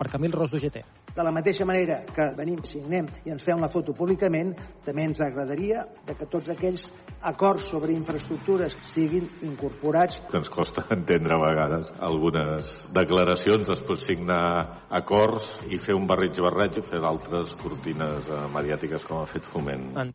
per Camil Ros d'UGT. De la mateixa manera que venim, signem i ens fem la foto públicament, també ens agradaria de que tots aquells acords sobre infraestructures siguin incorporats. Ens costa entendre a vegades algunes declaracions, després signar acords i fer un barrig-barreig i fer d'altres cortines eh, mediàtiques com ha fet Foment. En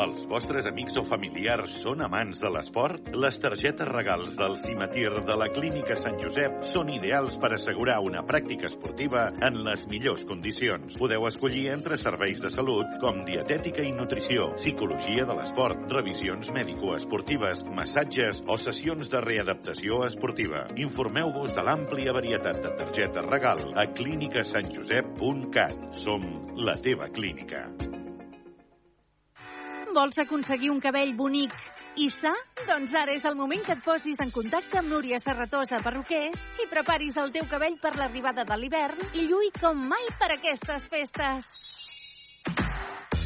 Els vostres amics o familiars són amants de l'esport? Les targetes regals del Cimetir de la Clínica Sant Josep són ideals per assegurar una pràctica esportiva en les millors condicions. Podeu escollir entre serveis de salut com dietètica i nutrició, psicologia de l'esport, revisions mèdico-esportives, massatges o sessions de readaptació esportiva. Informeu-vos de l'àmplia varietat de targetes regal a clínicasantjosep.cat. Som la teva clínica. Vols aconseguir un cabell bonic i sa? Doncs ara és el moment que et posis en contacte amb Núria Serratosa Perruquers i preparis el teu cabell per l'arribada de l'hivern i lluï com mai per aquestes festes.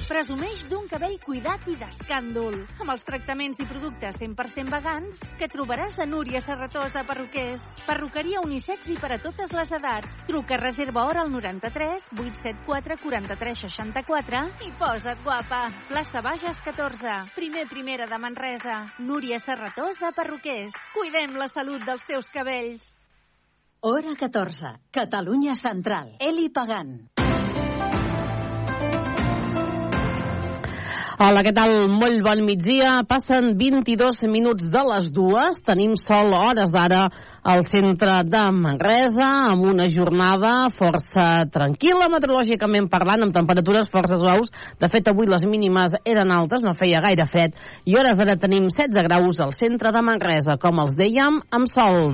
Presumeix d'un cabell cuidat i d'escàndol, amb els tractaments i productes 100% vegans que trobaràs a Núria Serratosa Perruquers. Perruqueria unisex i per a totes les edats. Truca reserva hora al 93 874 43 64 i posa't guapa. Plaça Bages 14, primer primera de Manresa. Núria Serratosa Perruquers. Cuidem la salut dels teus cabells. Hora 14. Catalunya Central. Eli Pagant. Hola, què tal? Molt bon migdia. Passen 22 minuts de les dues. Tenim sol hores d'ara al centre de Manresa, amb una jornada força tranquil·la, meteorològicament parlant, amb temperatures força suaus. De fet, avui les mínimes eren altes, no feia gaire fred, i hores d'ara tenim 16 graus al centre de Manresa, com els dèiem, amb sol.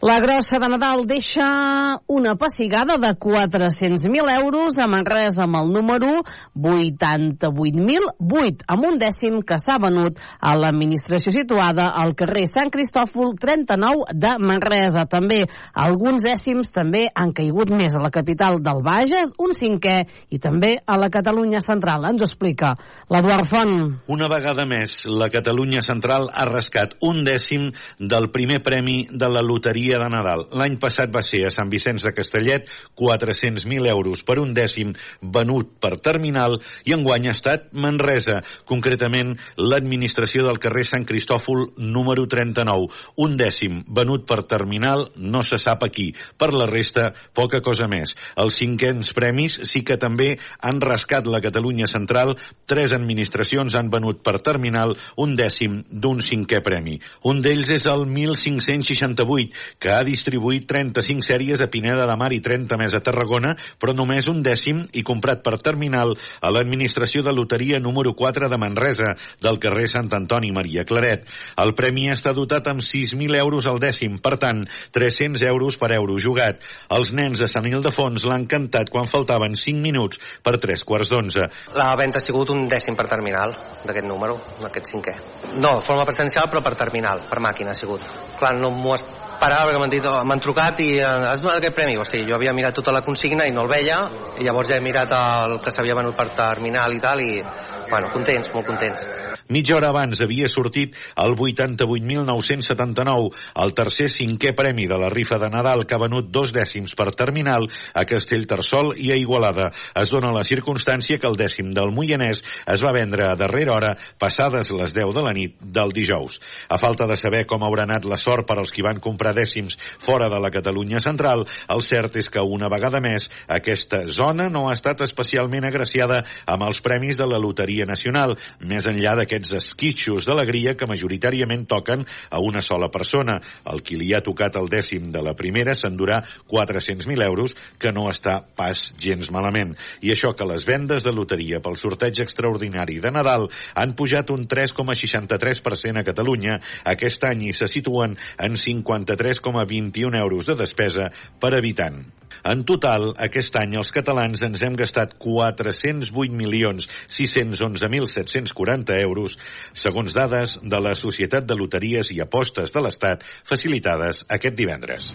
La grossa de Nadal deixa una pessigada de 400.000 euros a Manresa amb el número 88.008, amb un dècim que s'ha venut a l'administració situada al carrer Sant Cristòfol 39 de Manresa. També alguns dècims també han caigut més a la capital del Bages, un cinquè, i també a la Catalunya Central. Ens ho explica l'Eduard Font. Una vegada més, la Catalunya Central ha rascat un dècim del primer premi de la loteria de Nadal. L'any passat va ser a Sant Vicenç de Castellet 400.000 euros per un dècim venut per terminal i enguany ha estat Manresa, concretament l'administració del carrer Sant Cristòfol número 39. Un dècim venut per terminal no se sap aquí. Per la resta, poca cosa més. Els cinquens premis sí que també han rascat la Catalunya Central. Tres administracions han venut per terminal un dècim d'un cinquè premi. Un d'ells és el 1568, que ha distribuït 35 sèries a Pineda de Mar i 30 més a Tarragona, però només un dècim i comprat per terminal a l'administració de loteria número 4 de Manresa, del carrer Sant Antoni Maria Claret. El premi està dotat amb 6.000 euros al dècim, per tant, 300 euros per euro jugat. Els nens de Sant Ildefons l'han cantat quan faltaven 5 minuts per 3 quarts d'11. La venda ha sigut un dècim per terminal d'aquest número, d'aquest cinquè. No, forma presencial, però per terminal, per màquina ha sigut. Clar, no m'ho esperava perquè m'han dit, oh, m'han trucat i eh, has donat aquest premi? Hosti, jo havia mirat tota la consigna i no el veia, i llavors ja he mirat el que s'havia venut per terminal i tal, i, bueno, contents, molt contents. Mitja hora abans havia sortit el 88.979, el tercer cinquè premi de la rifa de Nadal que ha venut dos dècims per terminal a Castellterçol i a Igualada. Es dona la circumstància que el dècim del Moianès es va vendre a darrera hora passades les 10 de la nit del dijous. A falta de saber com haurà anat la sort per als qui van comprar dècims fora de la Catalunya central, el cert és que una vegada més aquesta zona no ha estat especialment agraciada amb els premis de la Loteria Nacional, més enllà d'aquest aquests esquitxos d'alegria que majoritàriament toquen a una sola persona. El qui li ha tocat el dècim de la primera s'endurà 400.000 euros, que no està pas gens malament. I això que les vendes de loteria pel sorteig extraordinari de Nadal han pujat un 3,63% a Catalunya aquest any i se situen en 53,21 euros de despesa per habitant. En total, aquest any els catalans ens hem gastat 408.611.740 euros, segons dades de la Societat de Loteries i Apostes de l'Estat, facilitades aquest divendres.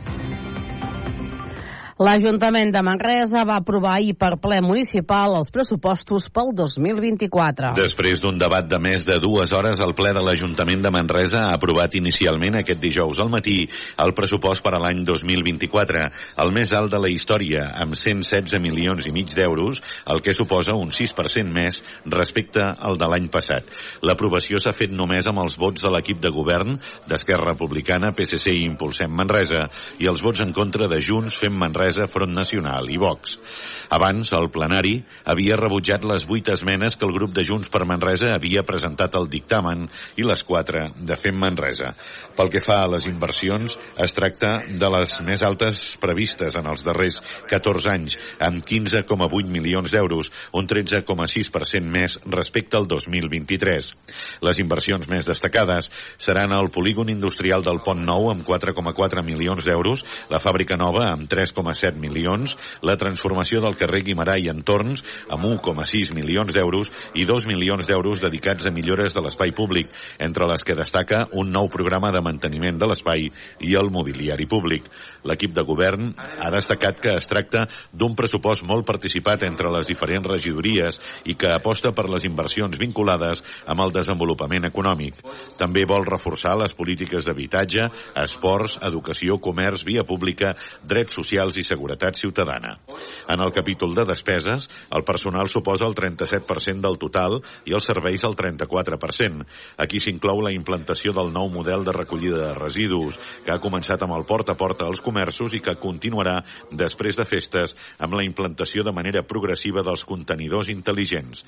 L'Ajuntament de Manresa va aprovar ahir per ple municipal els pressupostos pel 2024. Després d'un debat de més de dues hores, el ple de l'Ajuntament de Manresa ha aprovat inicialment aquest dijous al matí el pressupost per a l'any 2024, el més alt de la història, amb 116 milions i mig d'euros, el que suposa un 6% més respecte al de l'any passat. L'aprovació s'ha fet només amb els vots de l'equip de govern d'Esquerra Republicana, PSC i Impulsem Manresa, i els vots en contra de Junts, Fem Manresa Manresa, Front Nacional i Vox. Abans, el plenari havia rebutjat les vuit esmenes que el grup de Junts per Manresa havia presentat al dictamen i les quatre de Fem Manresa. Pel que fa a les inversions, es tracta de les més altes previstes en els darrers 14 anys, amb 15,8 milions d'euros, un 13,6% més respecte al 2023. Les inversions més destacades seran el polígon industrial del Pont Nou amb 4,4 milions d'euros, la fàbrica nova amb 3,7 milions, la transformació del carrer Guimarà i entorns amb 1,6 milions d'euros i 2 milions d'euros dedicats a millores de l'espai públic, entre les que destaca un nou programa de manteniment de l'espai i el mobiliari públic. L'equip de govern ha destacat que es tracta d'un pressupost molt participat entre les diferents regidories i que aposta per les inversions vinculades amb el desenvolupament econòmic. També vol reforçar les polítiques d'habitatge, esports, educació, comerç, via pública, drets socials i seguretat ciutadana. En el capítol de despeses, el personal suposa el 37% del total i els serveis el 34%. Aquí s'inclou la implantació del nou model de recollida de residus, que ha començat amb el porta a porta als comerços i que continuarà després de festes amb la implantació de manera progressiva dels contenidors intel·ligents.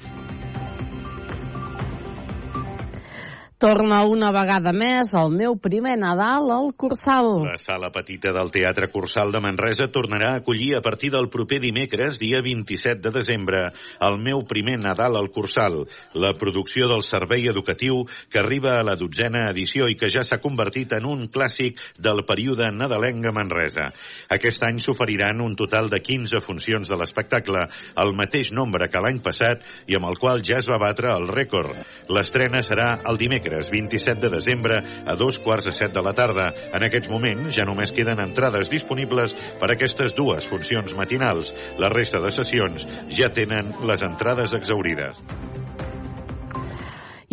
Torna una vegada més el meu primer Nadal al Cursal. La sala petita del Teatre Cursal de Manresa tornarà a acollir a partir del proper dimecres, dia 27 de desembre, el meu primer Nadal al Cursal, la producció del servei educatiu que arriba a la dotzena edició i que ja s'ha convertit en un clàssic del període nadalenc a Manresa. Aquest any s'oferiran un total de 15 funcions de l'espectacle, el mateix nombre que l'any passat i amb el qual ja es va batre el rècord. L'estrena serà el dimecres dimecres 27 de desembre a dos quarts de set de la tarda. En aquests moments ja només queden entrades disponibles per aquestes dues funcions matinals. La resta de sessions ja tenen les entrades exaurides.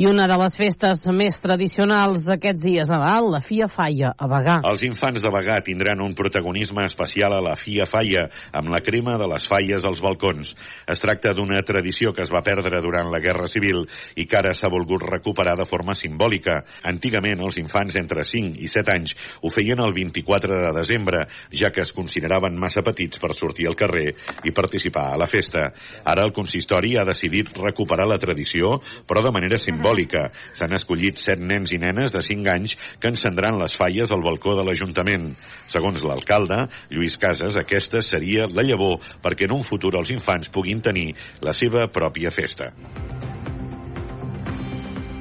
I una de les festes més tradicionals d'aquests dies Nadal, la Fia Falla, a Bagà. Els infants de Bagà tindran un protagonisme especial a la Fia Falla, amb la crema de les falles als balcons. Es tracta d'una tradició que es va perdre durant la Guerra Civil i que ara s'ha volgut recuperar de forma simbòlica. Antigament, els infants entre 5 i 7 anys ho feien el 24 de desembre, ja que es consideraven massa petits per sortir al carrer i participar a la festa. Ara el consistori ha decidit recuperar la tradició, però de manera simbòlica simbòlica. S'han escollit set nens i nenes de 5 anys que encendran les falles al balcó de l'Ajuntament. Segons l'alcalde, Lluís Casas, aquesta seria la llavor perquè en un futur els infants puguin tenir la seva pròpia festa.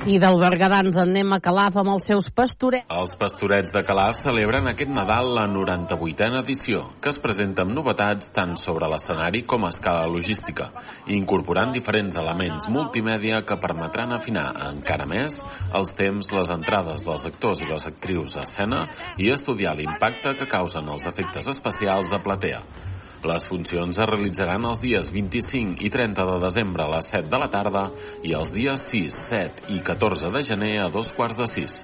I del Berguedà ens en anem a Calaf amb els seus pastorets. Els pastorets de Calaf celebren aquest Nadal la 98a edició, que es presenta amb novetats tant sobre l'escenari com a escala logística, incorporant diferents elements multimèdia que permetran afinar encara més els temps, les entrades dels actors i les actrius a escena i estudiar l'impacte que causen els efectes especials a platea. Les funcions es realitzaran els dies 25 i 30 de desembre a les 7 de la tarda i els dies 6, 7 i 14 de gener a dos quarts de 6.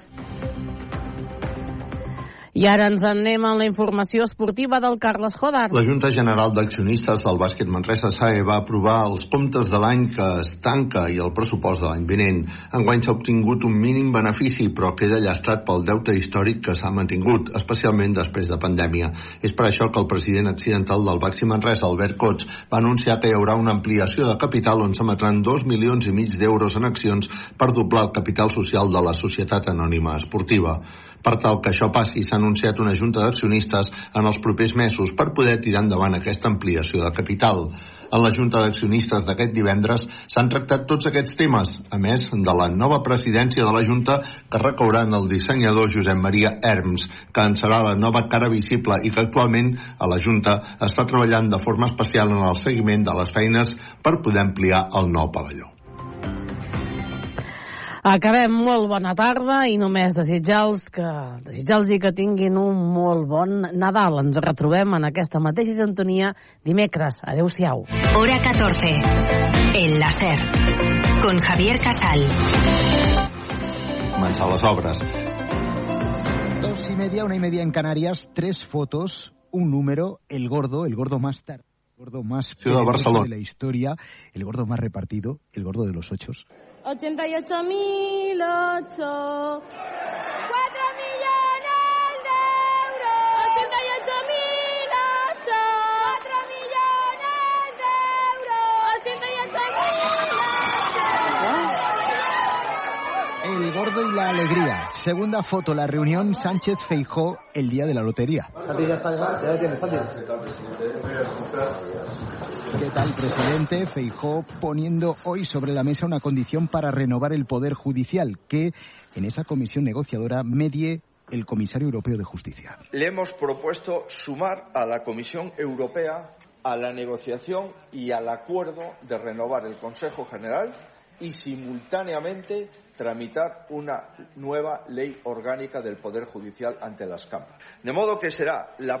I ara ens anem a la informació esportiva del Carles Jodar. La Junta General d'Accionistes del Bàsquet Manresa SAE va aprovar els comptes de l'any que es tanca i el pressupost de l'any vinent. Enguany s'ha obtingut un mínim benefici, però queda llastrat pel deute històric que s'ha mantingut, especialment després de pandèmia. És per això que el president accidental del Baxi Manresa, Albert Cots, va anunciar que hi haurà una ampliació de capital on s'emetran dos milions i mig d'euros en accions per doblar el capital social de la Societat Anònima Esportiva. Per tal que això passi, s'ha anunciat una junta d'accionistes en els propers mesos per poder tirar endavant aquesta ampliació de capital. En la junta d'accionistes d'aquest divendres s'han tractat tots aquests temes, a més de la nova presidència de la junta que recaurà en el dissenyador Josep Maria Herms, que en serà la nova cara visible i que actualment a la junta està treballant de forma especial en el seguiment de les feines per poder ampliar el nou pavelló. Acabem molt bona tarda i només desitjar-los que, desitjar que tinguin un molt bon Nadal. Ens retrobem en aquesta mateixa sintonia dimecres. Adéu-siau. Hora 14. El láser. Con Javier Casal. Començar les obres. Dos y media, una y media en Canarias, tres fotos, un número, el gordo, el gordo más tarde. El gordo más Ciudad de Barcelona. de la historia, el gordo más repartido, el gordo de los ochos. 88.008. Y la alegría. Segunda foto, la reunión Sánchez Feijó el día de la lotería. ¿Qué tal, presidente? Feijó poniendo hoy sobre la mesa una condición para renovar el Poder Judicial, que en esa comisión negociadora medie el comisario europeo de justicia. Le hemos propuesto sumar a la Comisión Europea a la negociación y al acuerdo de renovar el Consejo General y simultáneamente tramitar una nueva ley orgánica del Poder Judicial ante las cámaras. De modo que será la